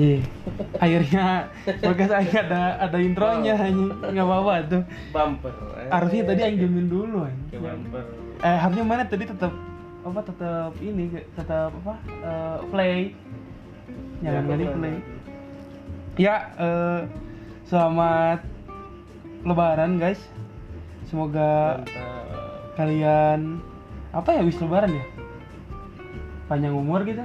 Iya. Akhirnya podcast aing ada ada intronya anjing. Enggak apa-apa tuh. bumper Harusnya tadi aing diemin dulu anjing. bumper Eh harusnya mana tadi tetap apa tetap ini tetap apa eh, play. Jangan Ya, kali play. Ya, eh, selamat lebaran guys. Semoga Mantap. kalian apa ya wis lebaran ya? Panjang umur gitu.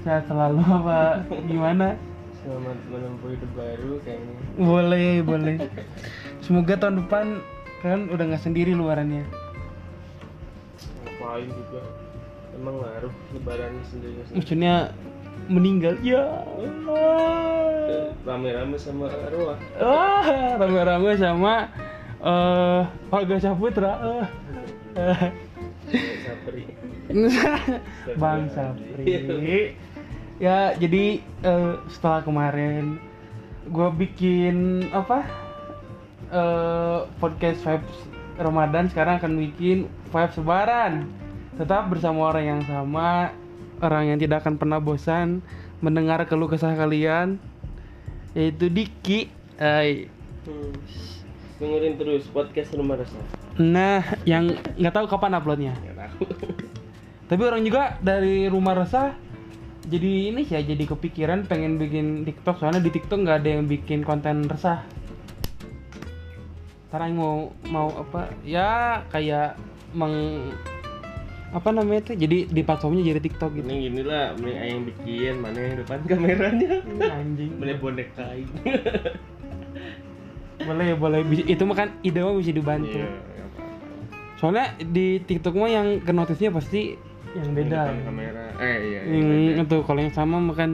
Sehat selalu apa gimana? selamat menempuh hidup baru kayaknya Boleh, boleh. Semoga tahun depan kalian udah nggak sendiri luarannya. ngapain juga emang ngaruh lebaran sendiri sendiri Maksudnya meninggal. Ya. rame-rame sama arwah Wah, rame-rame sama eh Olga Saputra. Eh. sapri Bang Sapri. Ya, jadi eh, setelah kemarin gue bikin apa eh podcast vibes Ramadan sekarang akan bikin vibes Lebaran. Tetap bersama orang yang sama, orang yang tidak akan pernah bosan mendengar keluh kesah kalian, yaitu Diki. Hai. hmm. dengerin terus podcast rumah resah Nah, yang nggak tahu kapan uploadnya. tahu Tapi orang juga dari rumah resah jadi ini sih ya, jadi kepikiran pengen bikin TikTok soalnya di TikTok nggak ada yang bikin konten resah. Ntar mau mau apa ya kayak meng apa namanya tuh jadi di platformnya jadi TikTok gitu. ini gini lah mending ayang bikin mana yang depan kameranya Anjing. boleh bonek kain Boleh boleh itu mah kan ide mah bisa dibantu. iya apa-apa. Soalnya di TikTok mah yang ke notisnya pasti yang beda. Depan kamera eh iya, iya Yang beda. itu kalau yang sama makan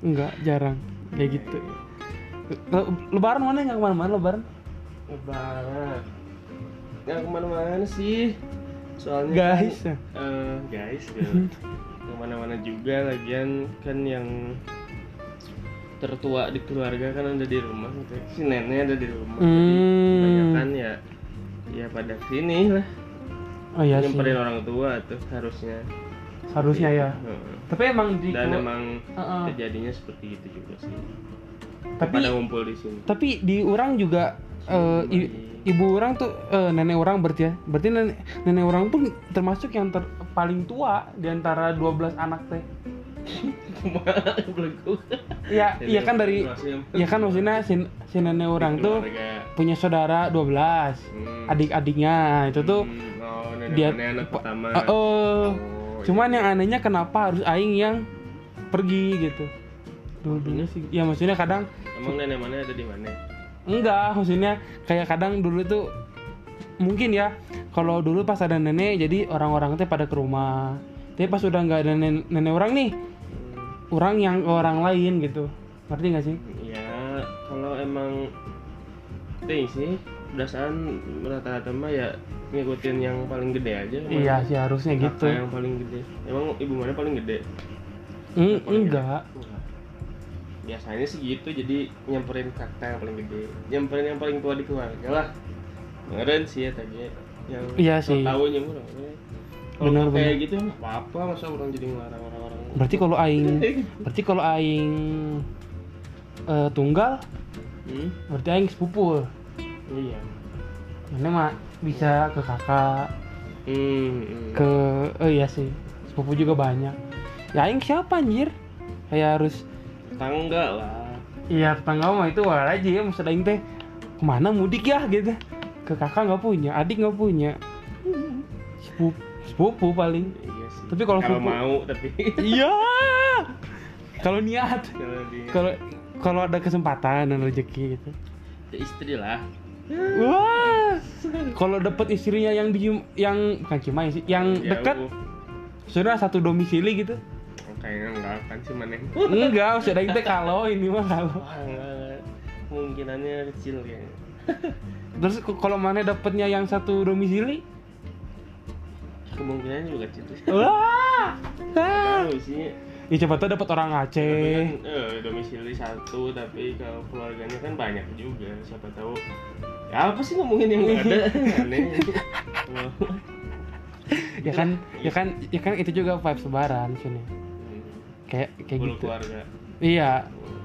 enggak jarang kayak gitu. Le- Lebaran mana nggak ke mana-mana lebaran? lebaran nggak ke mana-mana sih soalnya Guys. kan, eh, guys ya. ke mana-mana juga lagian kan yang tertua di keluarga kan ada di rumah gitu si nenek ada di rumah jadi Hmm. kebanyakan ya ya pada sini lah Oh iya nyamperin orang tua tuh harusnya Harusnya ya. Heeh. Tapi emang di dan emang Heeh. kejadiannya seperti itu juga sih Tapi- pada ngumpul di sini tapi di orang juga i- ibu orang tuh eh, nenek orang berarti ya. Berarti nenek, nenek orang pun termasuk yang ter, paling tua di antara 12 anak teh. Iya, iya kan dari Iya kan maksudnya si, si nenek orang tuh punya saudara 12 Hmm. adik-adiknya. Itu tuh Hmm, oh, nenek dia anak pertama. Eh, eh. Oh, cuman iya. yang anehnya kenapa harus aing yang pergi gitu? Dulu sih ya maksudnya kadang emang nenek mana ada di mana? Enggak maksudnya kayak kadang dulu tuh mungkin ya kalau dulu pas ada nenek jadi orang-orang teh pada ke rumah. Tapi pas udah nggak ada nenek, nenek orang nih orang yang ke orang lain gitu. Ngerti nggak sih? Ya kalau emang ting sih berdasarkan rata-rata mah ya ngikutin yang paling gede aja. Iya sih harusnya gitu. yang paling gede? Emang ibu mana paling gede? Eng- Paling enggak. Gede? Biasanya sih gitu jadi nyamperin kakak yang paling gede. Nyamperin yang paling tua di keluarga lah. Ngeren sih ya tadi yang Iya sih. tahu nyamur Benar, nggak kayak benar. gitu nggak apa-apa masa orang jadi ngelarang orang-orang? Berarti kalau aing berarti kalau aing eh, tunggal hmm? berarti aing sepupu iya. Ini mah bisa ke kakak hmm, hmm. ke oh iya sih sepupu juga banyak. Ya aing siapa anjir? Kayak harus tangga lah. Iya tetangga mah itu war aja ya maksud aing teh. Ke mana mudik ya gitu. Ke kakak nggak punya adik nggak punya. sepupu sepupu paling. Iya sih. Tapi kalau sepupu- mau tapi iya. Kalau niat. Kalau kalau ada kesempatan dan rezeki gitu. Ya istri lah. Wah. Kalau dapet istrinya yang di yang bukan cuma sih yang Ya, dekat sudah satu domisili gitu. Kayaknya enggak akan sih mana enggak aing teh kalau ini mah kalau. Kemungkinannya kecil kayaknya. Terus kalau mana dapetnya yang satu domisili kemungkinannya juga kecil wah. Ah. tahu sih. Ya coba tuh dapat orang Aceh. Kan, eh, domisili satu tapi kalau keluarganya kan banyak juga siapa tahu. Ya apa sih ngomongin yang nggak ada? Aneh. Ya kan ya kan ya kan itu juga vibes lebaran sini Hmm, kayak kayak full gitu. keluarga. Iya,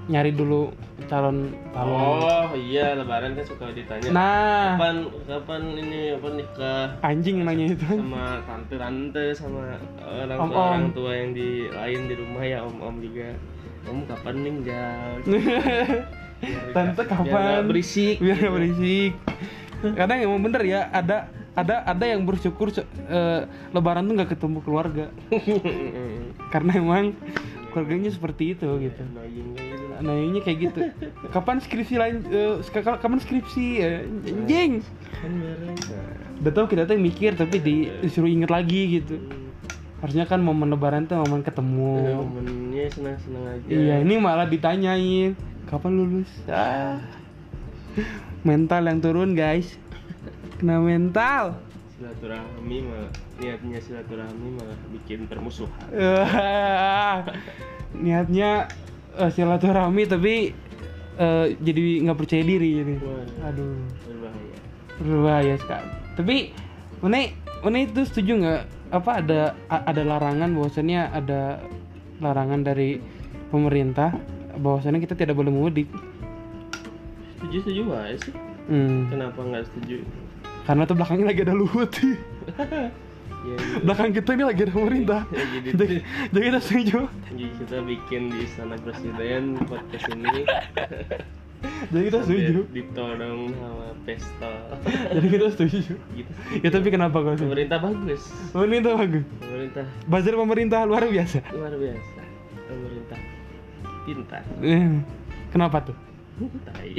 nyari dulu calon calon. Oh iya lebaran kan suka ditanya Nah, kapan kapan ini apa nikah anjing nanya itu. sama tante-tante sama orang tua Om-om. orang tua yang di lain di rumah ya om-om juga om kapan ninggal Biar Tante biar kapan? nggak berisik Biar nggak berisik. Kadang emang bener ya, ada ada ada yang bersyukur eh, lebaran tuh nggak ketemu keluarga karena emang keluarganya seperti itu gitu. Kayak gitu. Nanyanya kayak gitu. Kapan skripsi lain? sek- kapan skripsi? Anjing. kan bareng Udah tau kita tuh mikir tapi di- disuruh inget lagi gitu. Harusnya kan momen lebaran tuh momen ketemu. momennya senang-senang aja Iya, ini malah ditanyain kapan lulus. Ah. Mental yang turun, guys. Kena mental. Silaturahmi malah niatnya silaturahmi malah bikin permusuhan Wah. Niatnya eh, silaturahmi tapi eh, jadi nggak percaya diri jadi. Waduh. Aduh, berbahaya berbahaya sekali. Tapi Une, Une itu setuju nggak apa ada ada larangan bahwasannya ada larangan dari pemerintah bahwasannya kita tidak boleh mudik. setuju setuju aja sih Hmm. kenapa nggak setuju Karena tuh belakangnya lagi ada luhut. ya, Belakang kita ini lagi ada pemerintah. ya jadi Jadi, jadi kita setuju. jadi kita bikin di istana presiden podcast ini Jadi kita setuju. sambil ditodong sama pesta Jadi kita setuju. gitu Ya tapi kenapa kau setuju? pemerintah bagus Pemerintah bagus. pemerintah Buzzer pemerintah luar biasa. luar biasa pemerintah pintar Eh, Kenapa tuh? tai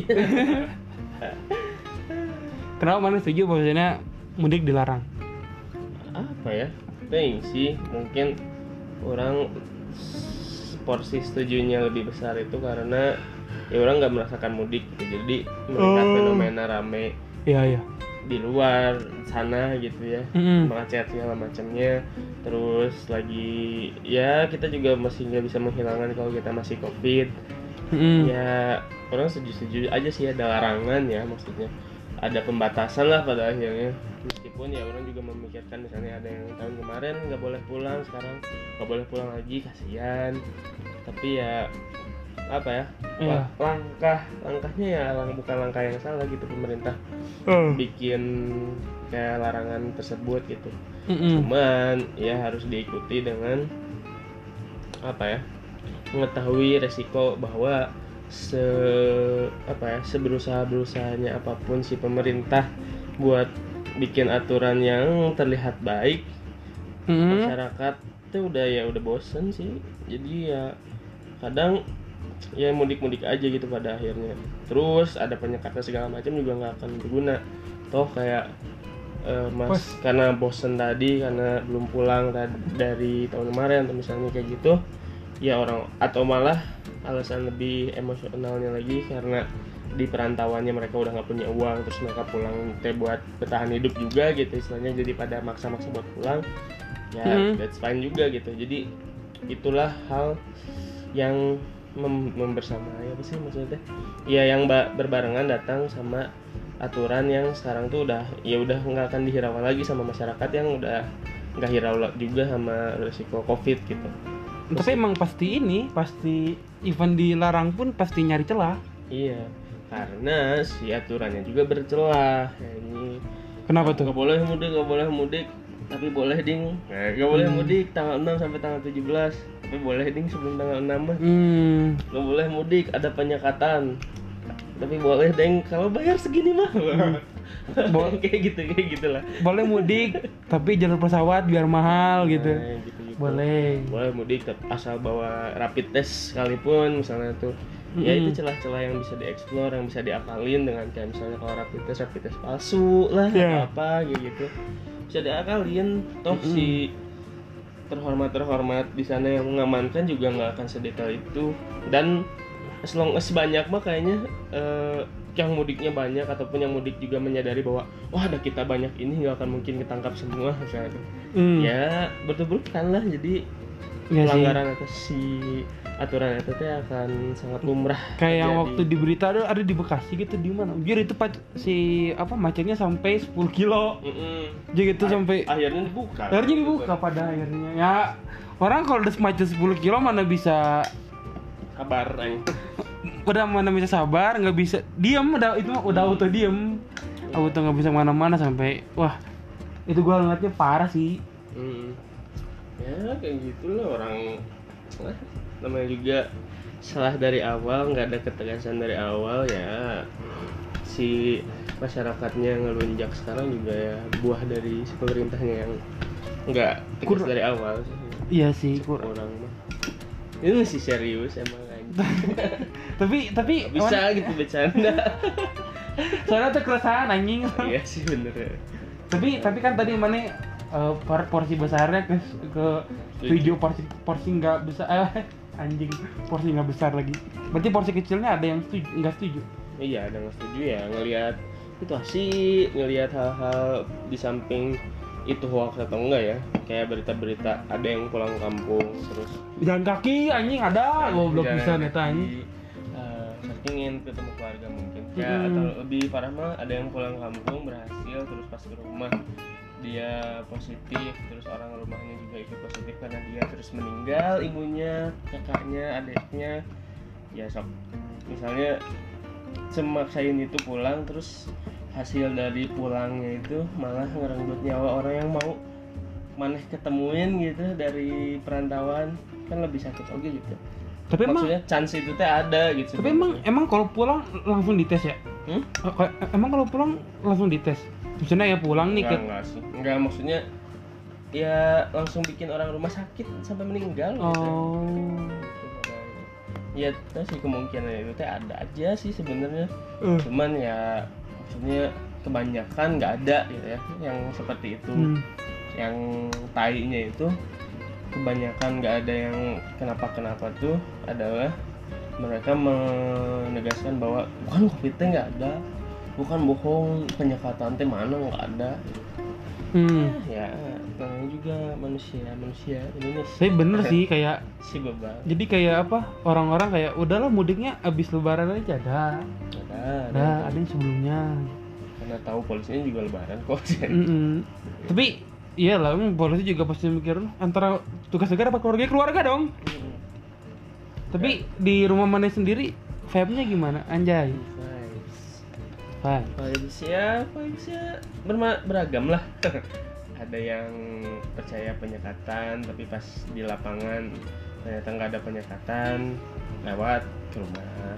Kenapa mana setuju bahwasanya mudik dilarang? apa ya Pengen sih mungkin orang porsi setujunya lebih besar itu karena ya orang nggak merasakan mudik gitu jadi melihat Oh. fenomena rame Iya iya. di luar sana gitu ya Mm-mm. macet segala macamnya terus lagi ya kita juga masih nggak bisa menghilangkan kalau kita masih covid Mm-mm. ya orang setuju-setuju aja sih ada larangan ya maksudnya ada pembatasan lah pada akhirnya meskipun ya orang juga memikirkan misalnya ada yang tahun kemarin nggak boleh pulang sekarang nggak boleh pulang lagi kasihan tapi ya apa ya Iya. la- langkah langkahnya ya lang- bukan langkah yang salah gitu pemerintah Oh. bikin kayak larangan tersebut gitu Mm-mm. cuman ya harus diikuti dengan apa ya mengetahui resiko bahwa se apa ya seberusaha berusahanya apa pun si pemerintah buat bikin aturan yang terlihat baik Mm-mm. masyarakat tuh udah ya udah bosen sih jadi ya kadang ya mudik-mudik aja gitu pada akhirnya terus ada penyekatan segala macam juga nggak akan berguna toh kayak eh, mas Bos. karena bosen tadi karena belum pulang dari tahun kemarin atau misalnya kayak gitu ya orang atau malah alasan lebih emosionalnya lagi karena di perantauannya mereka udah nggak punya uang terus mereka pulang teh buat bertahan hidup juga gitu istilahnya jadi pada maksa-maksa buat pulang. Ya Hmm. that's fine juga gitu. Jadi itulah hal yang mem membersamai apa sih maksudnya ya yang ba- berbarengan datang sama aturan yang sekarang tuh udah ya udah nggak akan dihiraukan lagi sama masyarakat yang udah nggak hirau juga sama resiko covid gitu Tapi emang pasti ini, pasti event dilarang pun pasti nyari celah. iya karena si aturannya juga bercelah ini Kenapa tuh? nggak boleh mudik nggak boleh mudik tapi boleh ding nah, nggak boleh Hmm. mudik tanggal 6 sampai tanggal 17 tapi boleh ding sebelum tanggal 6 mah Hmm. nggak boleh mudik ada penyekatan tapi boleh deng kalau bayar segini mah Bo- kayak gitu kayak gitulah Boleh mudik, tapi jalur pesawat biar mahal gitu. Nah, gitu, gitu. Boleh. boleh mudik asal bawa rapid test sekalipun misalnya tuh ya itu celah-celah yang bisa dieksplor yang bisa diakalin dengan kayak misalnya kalau rapid test rapid test palsu lah Yeah. atau apa gitu bisa diakalin toh Mm-mm. si terhormat terhormat di sana yang mengamankan juga nggak akan sedetail itu dan as long as banyak mah kayaknya eh, yang mudiknya banyak ataupun yang mudik juga menyadari bahwa wah ada kita banyak ini nggak akan mungkin ketangkap semua misalnya Hmm. ya bertuburkan lah jadi sih. pelanggaran atas si aturan itu teh akan sangat lumrah Kayak yang waktu di berita ada, ada di Bekasi gitu di mana? Jujur itu pac- si apa macetnya sampai 10 kilo. Mm-mm. Jadi itu sampai akhirnya dibuka akhirnya dibuka pada akhirnya. Ya orang kalau udah macet 10 kilo mana bisa Aing. udah mana bisa sabar nggak bisa diem udah itu mah udah auto diem auto nggak bisa mana-mana sampai wah itu gua ngeliatnya parah sih Hmm. Ya kayak gitu loh orang namanya juga salah dari awal nggak ada ketegasan dari awal ya si masyarakatnya ngelunjak sekarang juga ya buah dari si pemerintahnya yang nggak tegas Kur- dari awal sih iya sih kur orang mah ini masih serius emang. tapi tapi bisa gitu bercanda. Soalnya tuh keresahan anjing. Iya sih bener ya. Tapi tapi kan tadi mana por- porsi besarnya ke ke tujuh. porsi porsi nggak besar eh, anjing porsi nggak besar lagi. Berarti porsi kecilnya ada yang setuju nggak setuju? Iya ada nggak setuju ya ngelihat situasi ngelihat hal-hal di samping itu hoax atau enggak ya? Kayak berita-berita ada yang pulang kampung terus jalan kaki anjing ada. Goblok bisa neta anjing. eh, ingin ketemu keluarga mungkin. Ya Mm-mm. atau lebih parah mah ada yang pulang kampung berhasil terus pas ke rumah dia positif terus orang rumahnya juga ikut positif karena dia terus meninggal ibunya kakaknya adiknya. Ya sok. Misalnya semaksain itu pulang terus hasil dari pulangnya itu malah ngerenggut nyawa orang yang mau maneh ketemuin gitu dari perantauan. Kan lebih sakit oke gitu. Tapi emang maksudnya chance itu teh ada gitu. Tapi emang emang kalau pulang langsung dites ya? Hmm? Emang kalau pulang langsung dites? Maksudnya ya pulang nih ke enggak, enggak sih. Enggak maksudnya ya langsung bikin orang rumah sakit sampai meninggal gitu. oh. Ya itu sih kemungkinan itu teh ada aja sih sebenarnya. Eh, cuman ya maksudnya kebanyakan nggak ada gitu ya yang seperti itu hmm. yang tainya itu kebanyakan nggak ada yang kenapa kenapa tuh adalah mereka menegaskan bahwa bukan covid teh nggak ada bukan bohong penyekatan teh mana nggak ada hmm. ya juga manusia manusia Indonesia. Tapi bener sih kayak si bebal jadi kayak apa orang-orang kayak udahlah mudiknya abis lebaran aja ada ada ada ada yang sebelumnya. Karena tahu polisinya juga lebaran kok. Mm-mm. tapi iya lah mm, polisi juga pasti mikir antara tugas negara apa keluarga keluarga dong. Tapi di rumah mana sendiri vibe-nya gimana? Anjay. Vibes. vibe Vibes. Ya, vibes ya beragam lah. ada yang percaya penyekatan, tapi pas di lapangan ternyata nggak ada penyekatan, lewat ke rumah.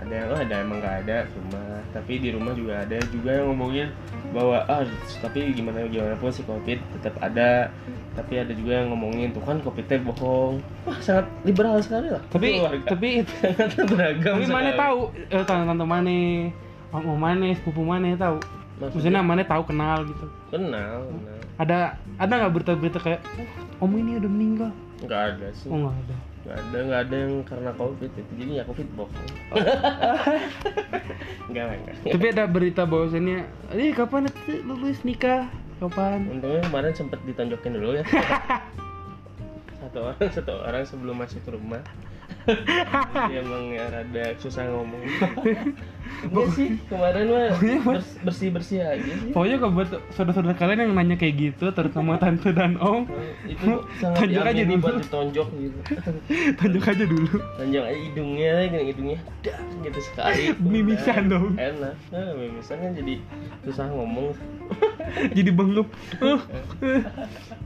Ada yang, oh ada emang nggak ada ke rumah, tapi di rumah juga ada juga yang ngomongin bahwa ah tapi gimana gimana pun si covid tetap ada. Tapi ada juga yang ngomongin tuh kan covid teh bohong. Wah sangat liberal sekali lah. Tapi keluarga. tapi sangat beragam tapi mana tahu eh, tante tante mana om mana sepupu mana tahu maksudnya? Mana tahu kenal gitu. Kenal kenal. Ada ada nggak berita-berita kayak oh, om ini udah meninggal? Nggak ada sih. Oh nggak ada. Nggak ada nggak ada yang karena covid. Itu jadi ya covid bohong nggak lah nggak. Tapi ada berita bahwasannya ini kapan nanti lulus nikah? Kapan? Untungnya kemarin sempet ditonjokin dulu ya. Satu orang satu orang sebelum masuk ke rumah emang ya rada susah ngomong. Enggak sih kemarin mah bersih bersih aja sih. Pokoknya kalau buat saudara-saudara kalian yang nanya kayak gitu terutama tante dan om itu sangat Tonjok aja dulu. buat ditonjok gitu. Tunjuk aja dulu. Tonjok aja hidungnya gini hidungnya udah gitu sekali. Mimisan dong. enak. Nah, mimisan kan jadi susah ngomong. Jadi bengep. Uh,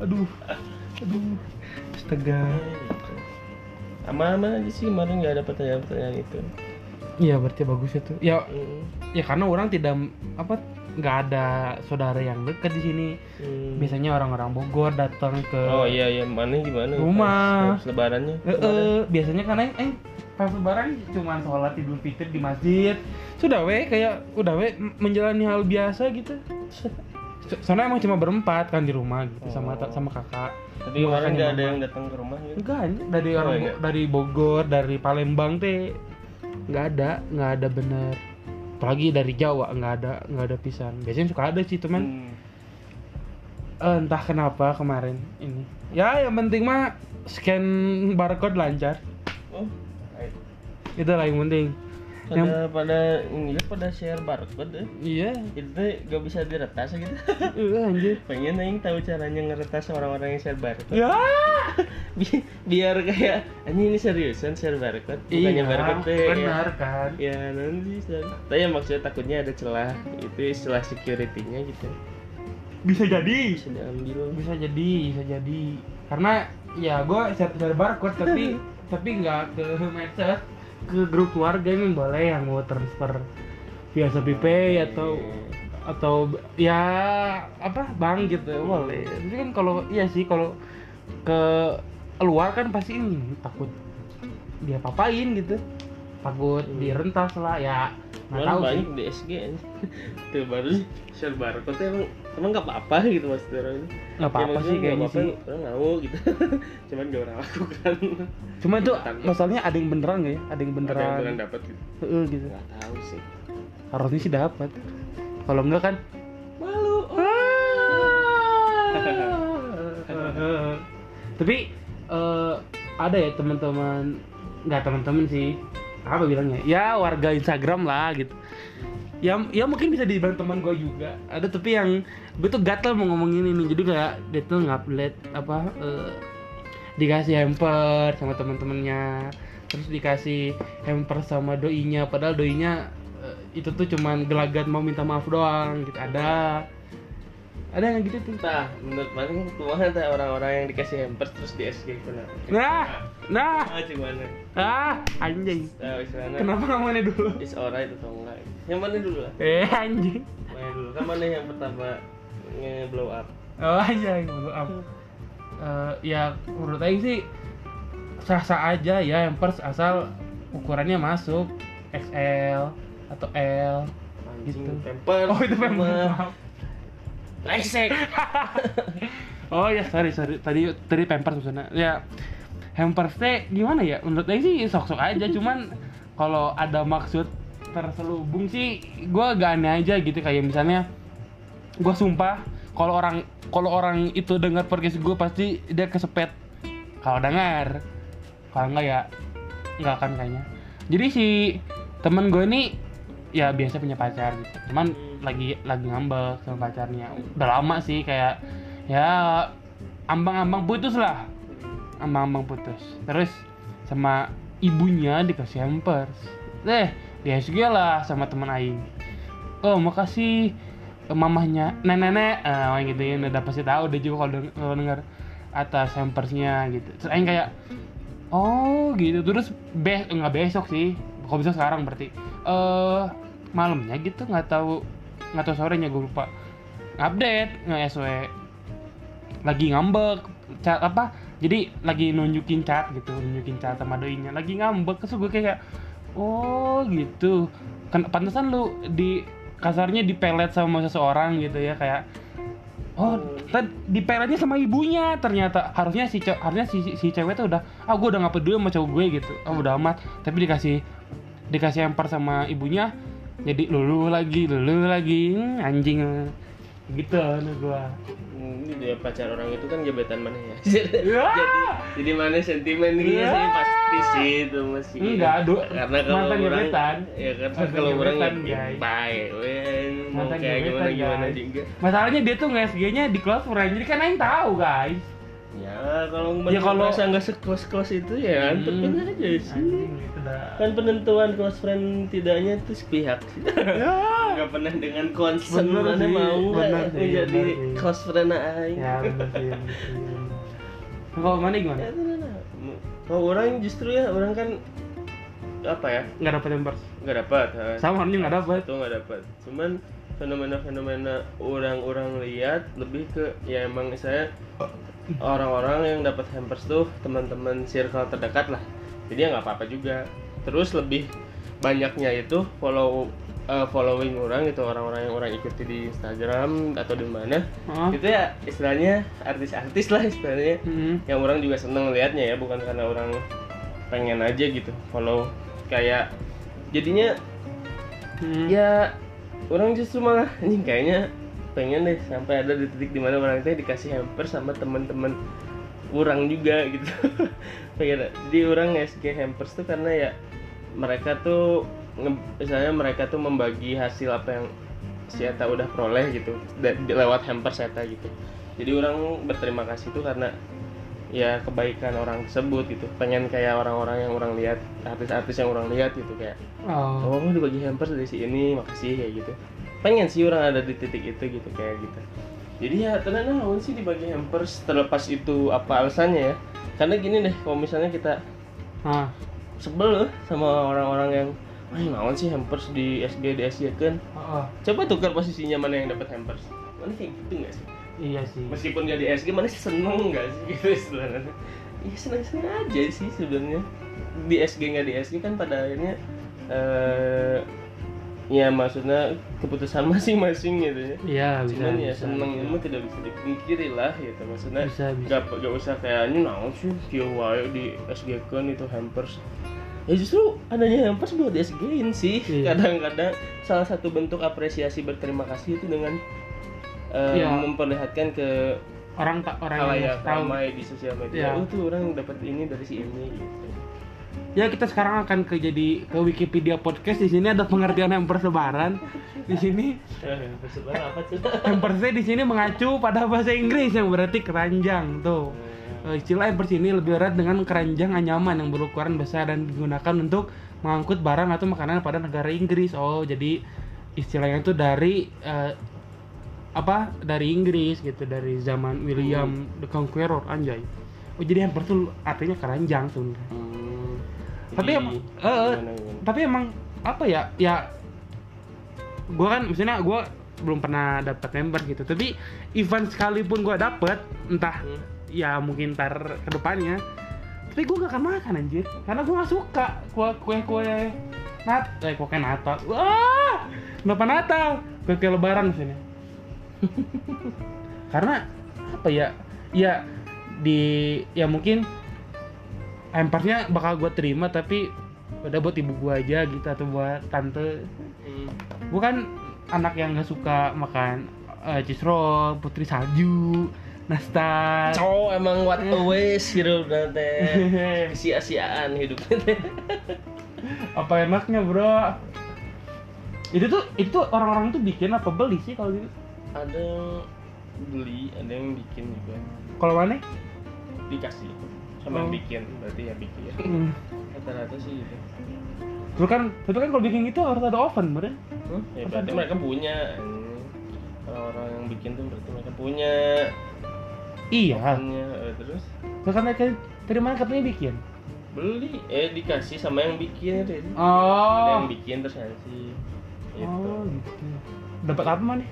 aduh. Aduh. Astaga aman-aman aja sih kemarin nggak ada pertanyaan-pertanyaan itu. Iya berarti bagus itu. Ya Hmm. ya karena orang tidak apa nggak ada saudara yang dekat di sini. Hmm. biasanya orang-orang Bogor datang ke oh iya iya. Mana gimana? Rumah. pas, pas lebarannya? Eh, eh, biasanya kan eh, eh pas lebaran cuma sholat idul fitri di masjid. Sudah weh kayak udah weh m- menjalani hal biasa gitu. So- soalnya emang cuma berempat kan di rumah gitu sama Oh. sama kakak tapi kemarin nggak ada yang datang ke rumah gitu? Enggak anjir. dari Oh, orang enggak. dari Bogor dari Palembang teh. Nggak ada nggak ada bener. Apalagi dari Jawa nggak ada nggak ada pisan. Biasanya suka ada sih teman Hmm. Eh, entah kenapa kemarin ini. Ya yang penting mah scan barcode lancar. Oh itu lah yang penting pada pada ini pada share barcode deh iya. Itu gak bisa diretas gitu. Iya anjir. Pengen aing tahu caranya ngeretas orang-orang yang share barcode. Ya. Bi- biar kayak anjing ini seriusan share barcode? Bukannya iya barcode ya. benar kan? Ya nanti tapi ya maksudnya takutnya ada celah. Itu istilah security-nya gitu. Bisa jadi. Bisa diambil. Bisa jadi bisa jadi. Karena ya gue share share barcode tapi tapi nggak ke medsos ke grup keluarga ini boleh yang mau transfer via Shopee atau atau ya apa bank gitu boleh. Tapi kan kalau iya sih kalau ke luar kan pasti hmm, takut dia papain gitu takut Hmm. direntas lah ya nggak tahu sih banyak di SG aja. Tuh baru sih share barcode tuh emang emang gak apa-apa gitu mas orang nggak apa-apa Ya, sih nggak kayaknya sih Orang mau gitu. Cuman gak orang lakukan. cuma itu masalahnya ada yang beneran nggak ya ada yang Ada yang beneran beneran dapat gitu. Heeh, gitu Gak tahu sih. harusnya sih dapat kalau enggak kan Malu. tapi eh, ada ya teman-teman nggak teman-teman sih apa bilangnya? Ya warga Instagram lah gitu. Ya ya mungkin bisa dibilang teman gue juga. Ada tapi yang gue tuh gatel mau ngomongin ini. Jadi kayak dia tuh ngupload apa eh, dikasih hamper sama teman-temannya. Terus dikasih hamper sama doinya. Padahal doinya eh, itu tuh cuman gelagat mau minta maaf doang gitu. Ada. Ada yang gitu tuh. Nah, menurut mana kumaha teh orang-orang yang dikasih hampers terus di SG nah nah Ah, gimana? ah anjing Nah, istilahnya kenapa nggak mana dulu is alright atau enggak? Yang mana dulu lah? eh anjing Mana dulu? Kan mana yang pertama nge-blow up? oh anjing maaf Eh, ya menurut Aing sih sah-sah aja ya hampers asal ukurannya masuk XL atau L Anjing, Gitu. oh itu. Lesek. oh ya sorry sorry tadi tadi pampers maksudnya ya hampers teh gimana ya? Menurut saya sih sok-sok aja cuman kalau ada maksud terselubung sih gue gak aneh aja gitu. Kayak misalnya gue sumpah kalau orang kalau orang itu dengar podcast gue pasti dia kesepet. Kalau dengar kalau enggak ya nggak akan kayaknya. Jadi si temen gue ini ya biasa punya pacar gitu. Cuman lagi lagi ngambek sama pacarnya. Udah lama sih kayak ya ambang-ambang putus lah ambang-ambang putus. Terus sama ibunya dikasih hampers. Deh di SG lah sama teman Aing. Oh makasih eh, mamahnya. Nenek-nenek ah gitu ya udah pasti tahu dia juga kalau deng- kalau dengar atas hampersnya gitu. Terus Aing kayak oh gitu. Terus be nggak besok sih. Kalau bisa sekarang berarti. Eh malamnya gitu nggak tahu nggak tahu sorenya gue lupa. Update nge SW lagi ngambek. Chat apa jadi lagi nunjukin chat gitu nunjukin chat sama doinya. Lagi ngambek terus gue kayak oh gitu. Kan pantesan lu di kasarnya dipelet sama seseorang gitu ya kayak oh tad dipeletnya sama ibunya ternyata. Harusnya si harusnya si, si, si cewek tuh udah ah gue udah gak peduli sama cowok gue gitu. Ah udah amat. Tapi dikasih dikasih hampar sama ibunya jadi lulu lagi lulu lagi Hmm, anjing gitu nih gua Ini dia pacar orang itu kan gebetan mana ya? Ya. jadi jadi mana sentimen gitu Ya. sih pasti sih itu masih. Enggak, du- karena kalau mantan orang gebetan. ya karena Mantan kalau orang gebetan, ya guys. baik, wen mau Mantan kayak gebetan, gimana gimana guys. juga. masalahnya dia tuh nge SG nya di close friend jadi kan aing tahu guys Ya kalau Ya, kalau- merasa nggak sekelas kelas itu ya Hmm. antepin aja sih. anjing gitu Kan penentuan close friend tidaknya itu sepihak. ya Nggak pernah dengan concern Bener mana sih, mau nggak bener sih, menjadi close friend aing. ya bener sih kalau mana gimana Ya. Kalau orang justru ya orang kan apa ya? Nggak dapat hampers nggak dapat sama orangnya nggak dapat itu nggak dapat cuman fenomena-fenomena orang-orang lihat lebih ke ya emang saya orang-orang yang dapat hampers tuh teman-teman circle terdekat lah. Jadi ya nggak apa-apa juga. Terus lebih banyaknya itu follow eh, following orang gitu orang-orang yang orang ikuti di Instagram atau di mana Hah? itu ya istilahnya artis-artis lah istilahnya Hmm. yang orang juga seneng liatnya ya bukan karena orang pengen aja gitu follow kayak jadinya Hmm. ya orang justru malah ini kayaknya pengen deh sampai ada di titik di mana orang itu dikasih hamper sama teman-teman orang juga gitu pengen jadi orang SG hampers tuh karena ya mereka tuh nge- misalnya mereka tuh membagi hasil apa yang si Eta udah peroleh gitu lewat hampers Eta gitu. Jadi orang berterima kasih tuh karena ya kebaikan orang tersebut gitu. Pengen kayak orang-orang yang orang lihat artis-artis yang orang lihat gitu kayak oh, oh dibagi hampers dari si ini makasih kayak gitu. Pengen sih orang ada di titik itu gitu kayak gitu. Jadi ya ternyata naon sih dibagi hampers terlepas itu apa alasannya ya. Karena gini deh kalau misalnya kita sebel sama orang-orang yang Wah, naon sih hampers di SG di SG kan? Coba tukar posisinya mana yang dapat hampers. Mana kayak gitu nggak sih? Iya sih. Meskipun gak di SG mana sih seneng nggak sih? Gitu istilahnya. Iya seneng seneng aja sih sebenarnya. Di SG nggak di SG kan pada akhirnya eh ya maksudnya keputusan masing-masing gitu ya iya bisa cuman ya bisa, seneng bisa. itu tidak bisa dipungkiri lah gitu maksudnya Bisa, bisa. gak, gak usah kayak ini naon sih kieu wae di SG kan itu hampers ya justru adanya hampers buat di SG in sih Iya. kadang-kadang salah satu bentuk apresiasi berterima kasih itu dengan eh, Iya. memperlihatkan ke orang tak orang yang tahu ramai di sosial media Iya. oh tuh orang dapat ini dari si ini gitu ya kita sekarang akan ke jadi ke Wikipedia podcast. Di sini ada pengertian hampers lebaran. Di sini hampers apa tuh hampersnya di sini mengacu pada bahasa Inggris yang berarti keranjang tuh. Eh, istilah hampers ini lebih erat dengan keranjang anyaman yang berukuran besar dan digunakan untuk mengangkut barang atau makanan pada negara Inggris. Oh jadi istilahnya itu dari eh, apa dari Inggris gitu dari zaman William the Conqueror anjay. Oh jadi hampers tuh artinya keranjang sebenarnya Hmm. Tapi emang eh, eh, gimana, gimana? tapi emang apa ya ya gue kan misalnya gue belum pernah dapat member gitu. Tapi event sekalipun gue dapet entah Hmm. ya mungkin ntar ke depannya tapi gue gak akan makan anjir. Karena gue gak suka kue kue kue nat eh kue natal. Wah kenapa natal? Kue kue lebaran misalnya karena apa ya? Ya di ya mungkin hampersnya bakal gue terima tapi udah buat ibu gue aja gitu atau buat tante. Hmm. gue kan anak yang gak suka makan cheese roll putri salju nastar. Cowok emang what a waste hidup teh. Sia-siaan hidupnya teh. Apa enaknya bro? Itu tuh itu orang-orang tuh bikin apa beli sih kalau gitu? Ada beli ada yang bikin juga. Kalau mana? Dikasih sama yang Oh. bikin berarti ya bikin hmm. rata-rata sih gitu. Terus kan tapi kan kalau bikin gitu harus ada oven bro Hmm? ya berarti mereka punya orang-orang yang bikin tuh berarti mereka punya iya. punya eh, terus? Terus kan mereka dari mana katanya bikin? Beli eh dikasih sama yang bikin ada oh. yang bikin terus ngasih gitu. Oh gitu. Dapat apa mana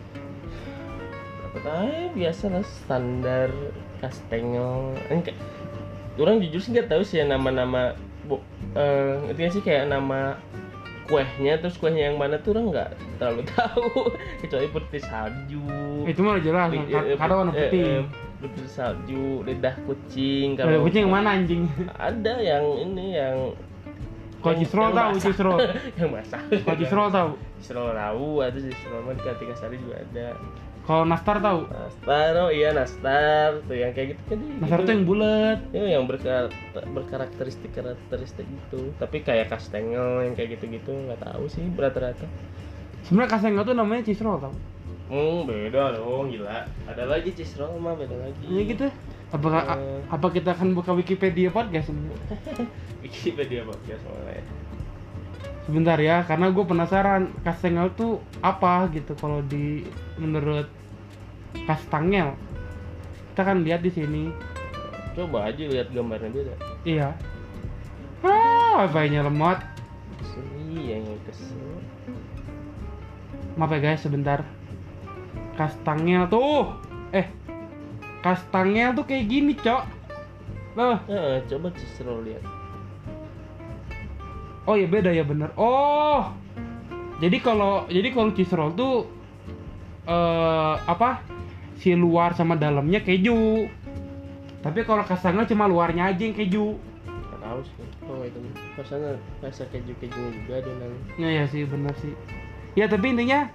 dapat aja biasa lah standar kastengel. Ini kayak orang jujur sih nggak tahu sih ya nama-nama bu eh itu sih kayak nama kuehnya terus kuehnya yang mana tuh orang nggak terlalu tahu. Kecuali putih salju. Itu mah jelas kan eh, karena warna eh, putih eh, putih salju lidah kucing ada kucing yang mana anjing? Ada yang ini yang kalau yang tahu roll yang basah kalau cheese roll tahu cheese roll tahu ada cheese roll mah di Kartika Sari juga ada kalau nastar tahu? Nastar oh iya nastar. Tuh yang kayak gitu kan nastar tuh yang bulat. Ya, yang berkar- berkarakteristik karakteristik gitu. Tapi kayak kastengel yang kayak gitu-gitu nggak tahu sih rata-rata. Sebenarnya kasengel tuh namanya cheese roll tahu hmm beda dong gila. Ada lagi cheese roll mah beda lagi. Iya gitu. Apakah a- Eh. apa kita akan buka Wikipedia podcast ini? Wikipedia podcast soalnya Sebentar ya, karena gue penasaran kastengel tuh apa gitu kalau di menurut kastangel. Kita kan lihat di sini. coba aja lihat gambarnya beda Iya. Ah, wifi-nya lemot. sini yang kesel Maaf ya guys, sebentar. Kastangel tuh. Eh. Kastangel tuh kayak gini, Cok. Loh. nah, coba roll lihat Oh ya beda ya bener. Oh, jadi kalau jadi kalau cheese roll tuh eh apa si luar sama dalamnya keju. Tapi kalau kastangel cuma luarnya aja yang keju. tahu sih oh itu rasanya rasa keju kejunya juga ada nanti Ya ya sih bener sih. Ya tapi intinya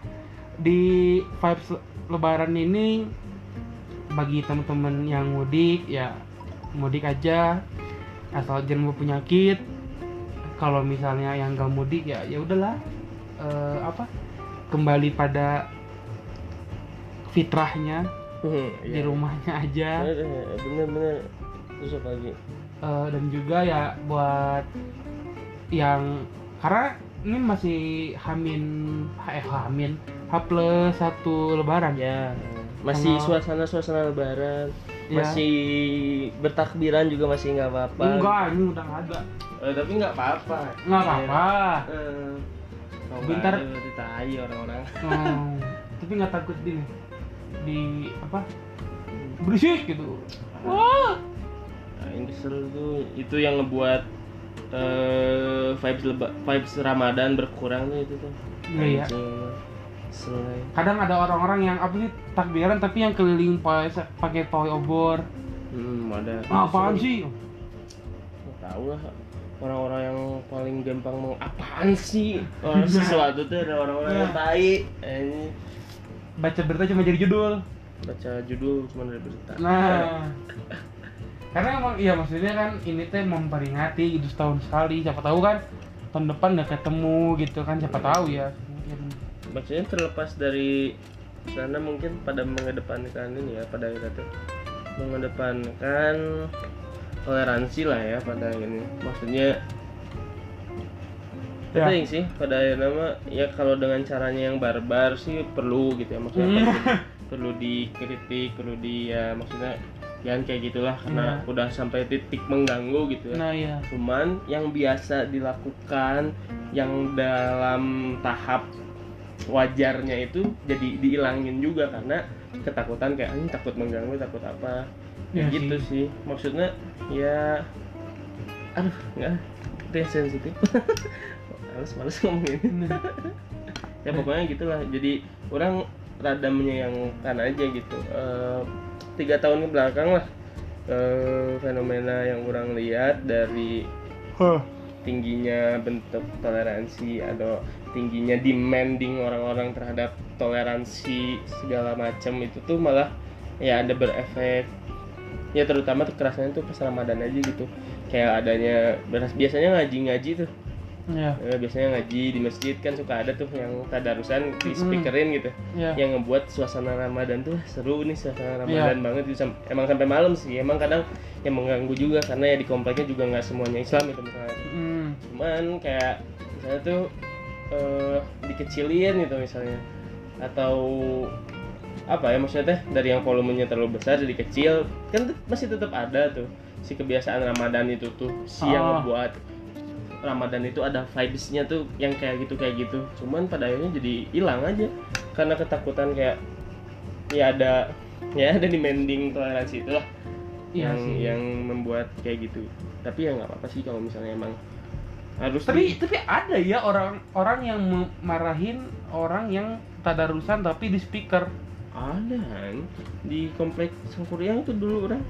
di vibes lebaran ini bagi teman-teman yang mudik ya mudik aja asal jangan bawa penyakit kalau misalnya yang gak mudik ya ya udahlah eh, apa kembali pada fitrahnya Hmm, di iya. rumahnya aja. Bener-bener terus apa lagi? Eh, dan juga ya buat yang karena ini masih hamin eh hamin? H plus satu lebaran. Ya masih suasana suasana lebaran Ya. masih bertakbiran juga masih nggak apa-apa. Enggak ini udah nggak ada. Eh, tapi nggak apa-apa. Nggak apa-apa. Eh, kalau Bentar. tai orang-orang. Oh, tapi nggak takut di di apa? Berisik gitu. Wah. Nah, yang kesel tuh. Itu yang ngebuat eh vibes leba, vibes Ramadan berkurang tuh itu tuh. Iya, iya. Anjing. Kesel aja. kadang ada orang-orang yang apa sih takbiran tapi yang keliling pakai pawai obor. Hmm, ada. ah, apaan sih? Tahu lah. Orang-orang yang paling gampang mau apaan sih? Orang sesuatu tuh ada orang-orang yang Iya. tai. Ini baca berita cuma jadi judul. Baca judul cuma dari berita. Nah. Karena emang iya maksudnya kan ini teh memperingati gitu setahun sekali. Siapa tahu kan tahun depan nggak ketemu gitu kan. Siapa tahu ya maksudnya terlepas dari sana mungkin pada mengedepankan ini ya pada tuh mengedepankan toleransi lah ya pada ini maksudnya Ya. penting sih pada akhirnya mah ya kalau dengan caranya yang barbar sih perlu gitu ya maksudnya Hmm. perlu, perlu dikritik perlu di ya maksudnya jangan kayak gitulah karena Iya. udah sampai titik mengganggu gitu ya nah ya cuman yang biasa dilakukan yang dalam tahap wajarnya itu jadi dihilangin juga karena ketakutan kayak ini takut mengganggu takut apa. Iya Kayak gitu sih. maksudnya ya aduh nggak itu yang sensitif. Males males ngomongin. Ya pokoknya gitulah. Jadi orang rada menyayangkan aja gitu. Eh, tiga tahun ke belakang lah eh, fenomena yang orang lihat dari huh. tingginya bentuk toleransi atau tingginya demanding orang-orang terhadap toleransi segala macam itu tuh malah ya ada berefek. Ya terutama tuh kerasanya tuh pas Ramadan aja gitu. Kayak adanya beras- biasanya ngaji-ngaji tuh. Ya Eh, biasanya ngaji di masjid kan suka ada tuh yang tadarusan di speakerin gitu. Ya yang ngebuat suasana Ramadan tuh seru nih suasana Iya. Ramadan banget gitu. Emang sampai malam sih. Emang kadang yang mengganggu juga karena ya di kompleknya juga nggak semuanya Islam itu misalnya. Hmm. cuman kayak misalnya tuh eh, dikecilin gitu misalnya atau apa ya maksudnya teh dari yang volumenya terlalu besar jadi kecil kan masih tetap ada tuh si kebiasaan Ramadan itu tuh si yang Oh. ngebuat Ramadan itu ada vibesnya tuh yang kayak gitu kayak gitu cuman pada akhirnya jadi hilang aja karena ketakutan kayak ya ada ya ada demanding toleransi itulah Iya yang sih. yang membuat kayak gitu tapi ya nggak apa-apa sih kalau misalnya emang harus tapi di- tapi ada ya orang orang yang marahin orang yang tadarusan tapi di speaker. Ada di komplek Sangkuriang itu dulu orang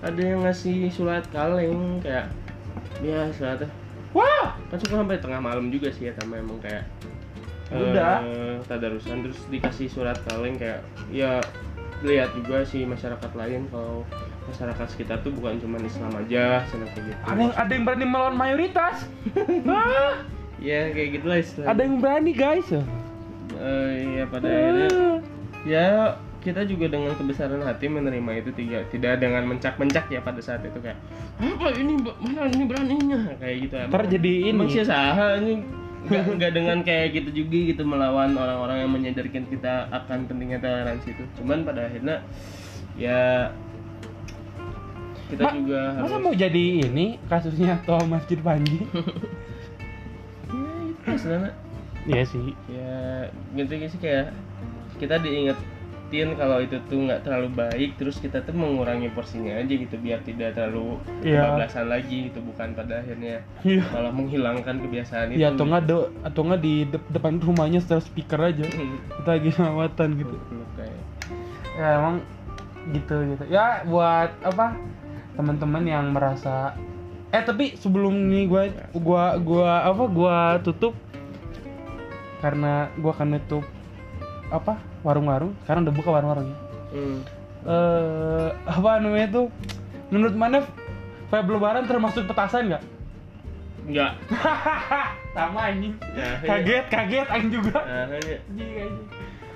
ada yang ngasih surat kaleng kayak biasa tuh. Wah! Kan suka sampai tengah malam juga sih ya sama emang kayak Udah. eh, tadarusan. Terus dikasih surat kaleng kayak ya lihat juga sih masyarakat lain kalau masyarakat sekitar tuh bukan cuma Islam aja sana kayak gitu. Ada yang ada yang berani melawan mayoritas? Ya kayak gitulah istilahnya. Ada yang berani guys Eh, ya pada akhirnya ya kita juga dengan kebesaran hati menerima itu tiga tidak dengan mencak-mencak ya pada saat itu kayak apa ini mana ini beraninya? Kayak gitu ntar jadi ini. Sih saha ini. Nggak dengan kayak gitu juga gitu melawan orang-orang yang menyadarkan kita akan pentingnya toleransi itu. Cuman pada akhirnya ya kita Ma- juga harus masa mau jadi ini kasusnya toh masjid Panji ya itu sebenarnya iya sih. Ya gitu sih kayak kita diingetin kalau itu tuh nggak terlalu baik terus kita tuh mengurangi porsinya aja gitu biar tidak terlalu Iya. kebablasan lagi gitu bukan pada akhirnya iya. malah menghilangkan kebiasaan itu ya atau nggak do- atau nggak di dep- depan rumahnya setel speaker aja. Kita lagi lawatan gitu. Kayak. Ya emang gitu gitu. Ya buat apa teman-teman yang merasa eh tapi sebelum ini gua gua gua apa gua tutup karena gua akan nutup apa warung-warung sekarang udah buka warung-warung ya hmm. eh apa namanya tuh menurut mana vibe lebaran termasuk petasan nggak Enggak. sama anjing Nah, iya. kaget kaget anjing juga Nah, iya.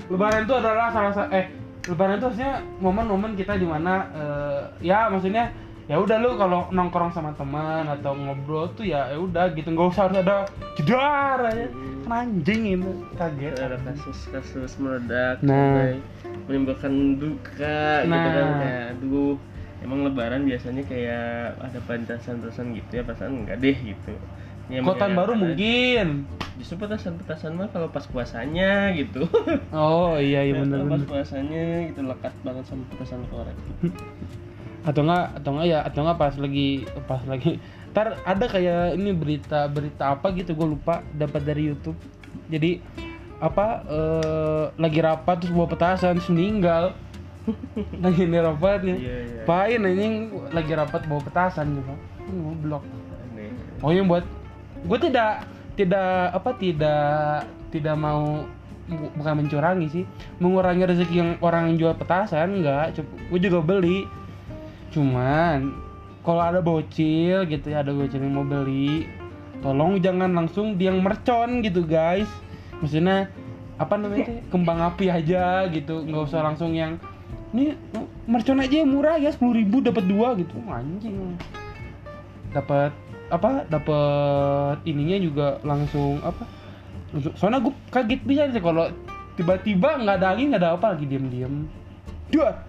Lebaran itu adalah salah satu eh lebaran itu harusnya momen-momen kita di mana eh, ya maksudnya ya udah lu kalau nongkrong sama teman atau ngobrol tuh ya ya udah gitu. Nggak usah harus ada jedar aja. Hmm. kan anjing itu kaget. Ada kasus-kasus meledak Nah. menimbulkan duka gitu kan Nah. kayak aduh emang lebaran biasanya kayak ada petasan-petasan gitu ya perasaan enggak deh gitu. Ya, kotan baru mungkin. Justru petasan-petasan mah kalau pas puasanya gitu. Oh iya iya Kalau pas puasanya gitu lekat banget sama petasan korek atau enggak atau enggak ya atau enggak pas lagi pas lagi. Ntar ada kayak ini berita berita apa gitu gue lupa dapat dari YouTube. Jadi apa eh, lagi rapat terus bawa petasan terus meninggal. Lagi ini rapatnya Iya, iya. pahin anjing. Lagi rapat bawa petasan gitu. Aneh. Oh yang buat gue tidak tidak apa tidak tidak mau bu- bukan mencurangi sih. Mengurangi rezeki yang orang yang jual petasan enggak gue juga beli cuman kalau ada bocil gitu ya ada bocil yang mau beli tolong jangan langsung dia yang mercon gitu guys. Maksudnya apa namanya kembang api aja gitu. Nggak usah langsung yang ini mercon aja yang murah ya sepuluh ribu dapat dua gitu. Anjing. Dapat apa dapat ininya juga langsung apa soalnya gue kaget bisa sih kalau tiba-tiba nggak ada angin nggak ada apa lagi diem-diem dua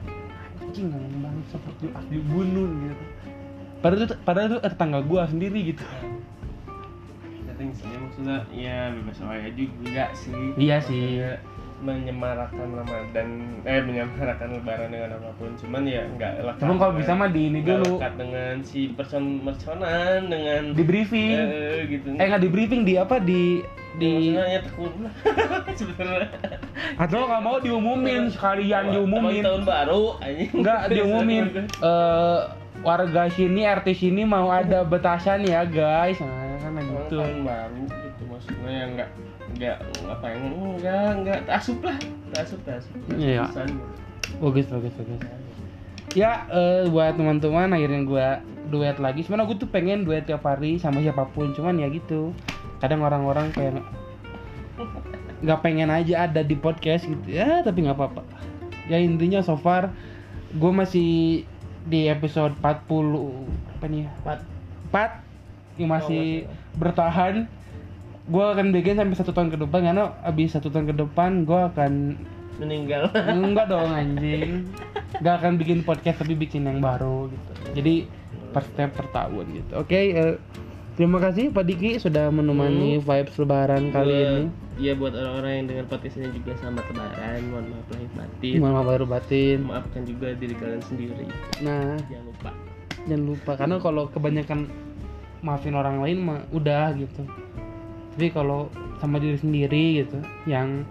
anjing ngomong banget seperti asli bunuh gitu. Padahal itu padahal itu tetangga gue sendiri gitu. Tapi misalnya maksudnya ya bebas wae juga sih. Iya sih. Menyemarakan Ramadan eh menyemarakan lebaran dengan apa pun. Cuman ya enggak lekat Cuman kalau bisa mah di ini nggak dulu. lekat dengan si person merconan dengan di briefing. Eh, gitu. Eh nggak di briefing di apa di di ya sebenarnya. Atau nggak mau diumumin sekalian diumumin. tahun baru nggak diumumin. Eh warga sini RT sini mau ada betasan ya guys. Nah kan gitu. tahun baru gitu maksudnya ya enggak enggak apa yang enggak enggak asup lah. Asup asup. Iya. bagus bagus bagus. Ya eh, buat teman-teman akhirnya gua duet lagi. Sebenarnya gue tuh pengen duet tiap hari sama siapa pun cuman ya gitu kadang orang-orang kayak nggak- pengen aja ada di podcast gitu. Ya tapi nggak apa-apa. Ya intinya so far gue masih di episode 40 apa nih ya? 4 yang masih bertahan. Gue akan bikin sampai satu tahun ke depan karena abis satu tahun ke depan gue akan meninggal. Enggak dong anjing. Enggak akan bikin podcast tapi bikin yang baru gitu. Jadi per step per tahun gitu. Oke, eh, terima kasih Pak Diki sudah menemani vibes lebaran kali Buat- ini. Iya buat orang-orang yang dengan podcast ini juga selamat lebaran mohon maaf lahir batin Maaf baru batin. maafkan juga diri kalian sendiri Nah, jangan lupa jangan lupa karena kalau kebanyakan maafin orang lain mah udah gitu. Tapi kalau sama diri sendiri gitu yang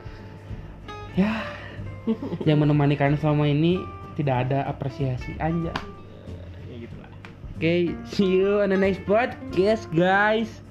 ya yang menemani kalian selama ini tidak ada apresiasi aja. Okay, see you on the next podcast, guys.